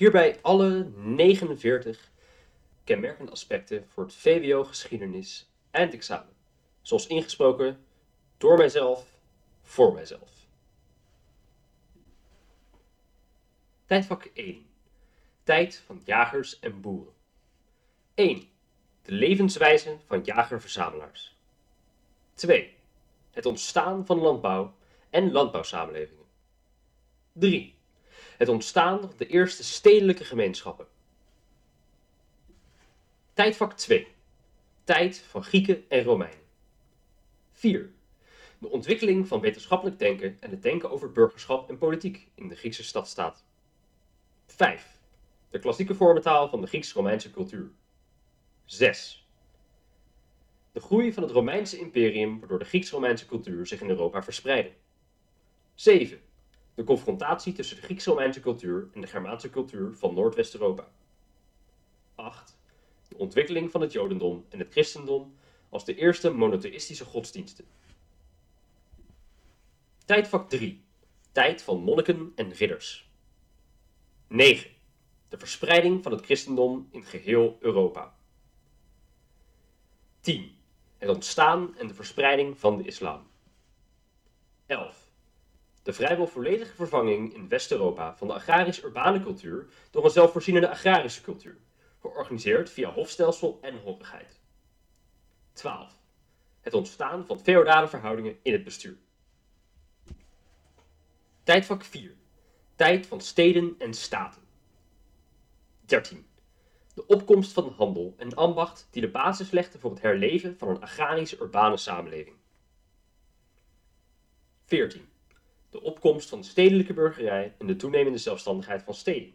Hierbij alle 49 kenmerkende aspecten voor het VWO geschiedenis eindexamen. Zoals ingesproken door mijzelf, voor mijzelf. Tijdvak 1. Tijd van jagers en boeren. 1. De levenswijze van jager-verzamelaars. 2. Het ontstaan van landbouw en landbouwsamenlevingen. 3. Het ontstaan de eerste stedelijke gemeenschappen. Tijdvak 2. Tijd van Grieken en Romeinen. 4. De ontwikkeling van wetenschappelijk denken en het denken over burgerschap en politiek in de Griekse stadstaat. 5. De klassieke vormentaal van de Grieks-Romeinse cultuur. 6. De groei van het Romeinse imperium waardoor de Grieks-Romeinse cultuur zich in Europa verspreidde. 7. De confrontatie tussen de Grieks-Romeinse cultuur en de Germaanse cultuur van Noordwest-Europa. 8. De ontwikkeling van het Jodendom en het Christendom als de eerste monotheïstische godsdiensten. Tijdvak 3. Tijd van monniken en ridders. 9. De verspreiding van het christendom in geheel Europa. 10. Het ontstaan en de verspreiding van de islam. 11. De vrijwel volledige vervanging in West-Europa van de agrarisch-urbane cultuur door een zelfvoorzienende agrarische cultuur, georganiseerd via hofstelsel en hoppigheid. 12. Het ontstaan van feodale verhoudingen in het bestuur. Tijdvak 4. Tijd van steden en staten. 13. De opkomst van handel en ambacht die de basis legde voor het herleven van een agrarisch-urbane samenleving. 14. De opkomst van de stedelijke burgerij en de toenemende zelfstandigheid van steden.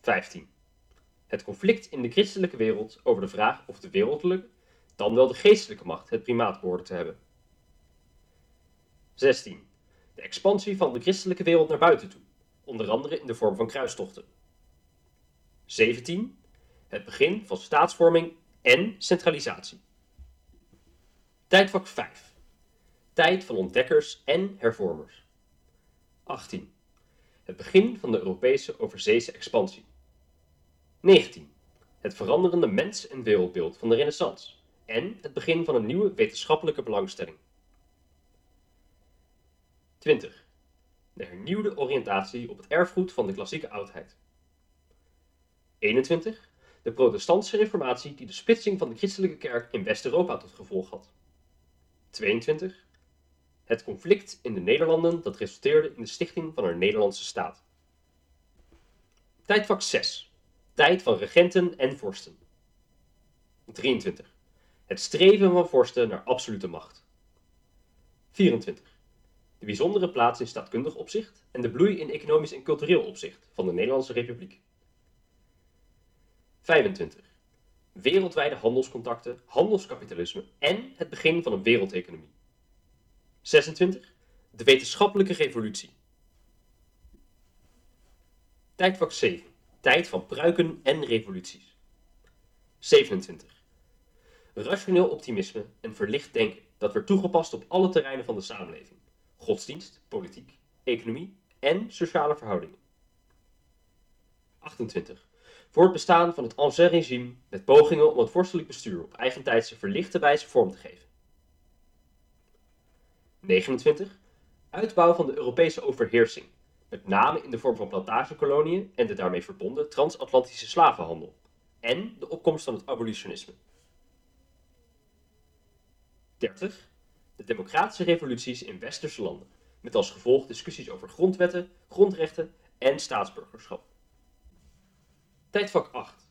15. Het conflict in de christelijke wereld over de vraag of de wereldlijke, dan wel de geestelijke macht het primaat behoorde te hebben. 16. De expansie van de christelijke wereld naar buiten toe, onder andere in de vorm van kruistochten. 17. Het begin van staatsvorming en centralisatie. Tijdvak 5. Tijd van ontdekkers en hervormers. 18. Het begin van de Europese overzeese expansie. 19. Het veranderende mens- en wereldbeeld van de Renaissance en het begin van een nieuwe wetenschappelijke belangstelling. 20. De hernieuwde oriëntatie op het erfgoed van de klassieke oudheid. 21. De protestantse reformatie die de splitsing van de christelijke kerk in West-Europa tot gevolg had. 22. Het conflict in de Nederlanden dat resulteerde in de stichting van een Nederlandse staat. Tijdvak 6. Tijd van regenten en vorsten. 23. Het streven van vorsten naar absolute macht. 24. De bijzondere plaats in staatkundig opzicht en de bloei in economisch en cultureel opzicht van de Nederlandse Republiek. 25. Wereldwijde handelscontacten, handelskapitalisme en het begin van een wereldeconomie. 26. De wetenschappelijke revolutie. Tijdvak 7. Tijd van pruiken en revoluties. 27. Rationeel optimisme en verlicht denken dat werd toegepast op alle terreinen van de samenleving. Godsdienst, politiek, economie en sociale verhoudingen. 28 voor het bestaan van het ancien regime met pogingen om het vorstelijk bestuur op eigentijdse verlichte wijze vorm te geven. 29. Uitbouw van de Europese overheersing, met name in de vorm van plantagekoloniën en de daarmee verbonden transatlantische slavenhandel, en de opkomst van het abolitionisme. 30. De democratische revoluties in westerse landen, met als gevolg discussies over grondwetten, grondrechten en staatsburgerschap. Tijdvak 8.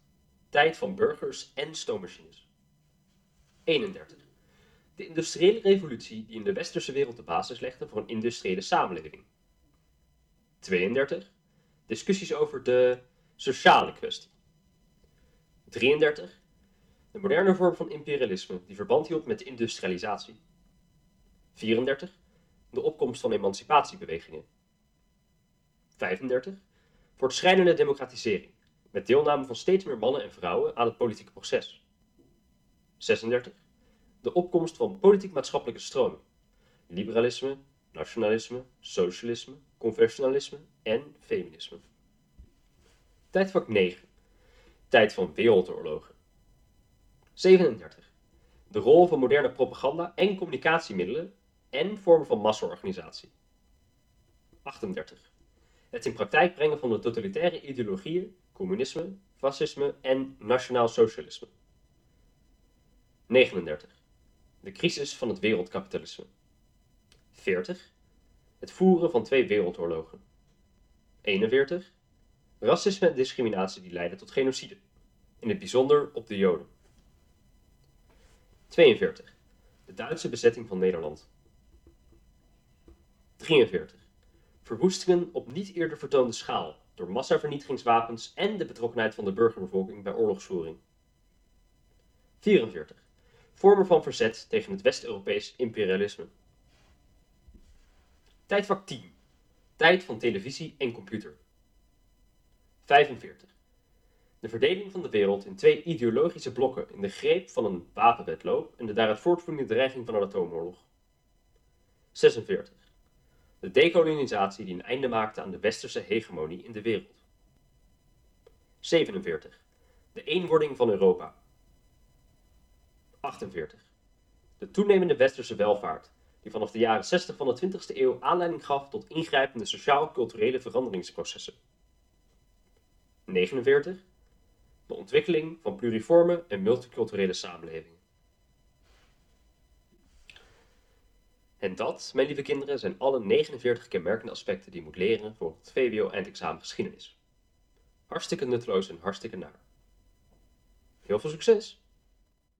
Tijd van burgers en stoommachines. 31. De industriële revolutie die in de westerse wereld de basis legde voor een industriële samenleving. 32. Discussies over de sociale kwestie. 33. De moderne vorm van imperialisme die verband hield met de industrialisatie. 34. De opkomst van emancipatiebewegingen. 35. Voortschrijdende democratisering met deelname van steeds meer mannen en vrouwen aan het politieke proces. 36. De opkomst van politiek-maatschappelijke stromen. Liberalisme, nationalisme, socialisme, conventionalisme en feminisme. Tijdvak 9. Tijd van wereldoorlogen. 37. De rol van moderne propaganda en communicatiemiddelen en vormen van massaorganisatie. 38. Het in praktijk brengen van de totalitaire ideologieën, communisme, fascisme en nationaal socialisme. 39. De crisis van het wereldkapitalisme. 40. Het voeren van twee wereldoorlogen. 41. Racisme en discriminatie die leiden tot genocide, in het bijzonder op de Joden. 42. De Duitse bezetting van Nederland. 43. Verwoestingen op niet eerder vertoonde schaal door massavernietigingswapens en de betrokkenheid van de burgerbevolking bij oorlogsvoering. 44. Vormen van verzet tegen het West-Europees imperialisme. Tijdvak 10. Tijd van televisie en computer. 45. De verdeling van de wereld in twee ideologische blokken in de greep van een wapenwetloop en de daaruit voortvloeiende dreiging van een atoomoorlog. 46. De dekolonisatie die een einde maakte aan de westerse hegemonie in de wereld. 47. De eenwording van Europa. 48. De toenemende westerse welvaart, die vanaf de jaren 60 van de 20e eeuw aanleiding gaf tot ingrijpende sociaal-culturele veranderingsprocessen. 49. De ontwikkeling van pluriforme en multiculturele samenlevingen. En dat, mijn lieve kinderen, zijn alle 49 kenmerkende aspecten die je moet leren voor het VWO-eindexamen geschiedenis. Hartstikke nutteloos en hartstikke naar. Heel veel succes!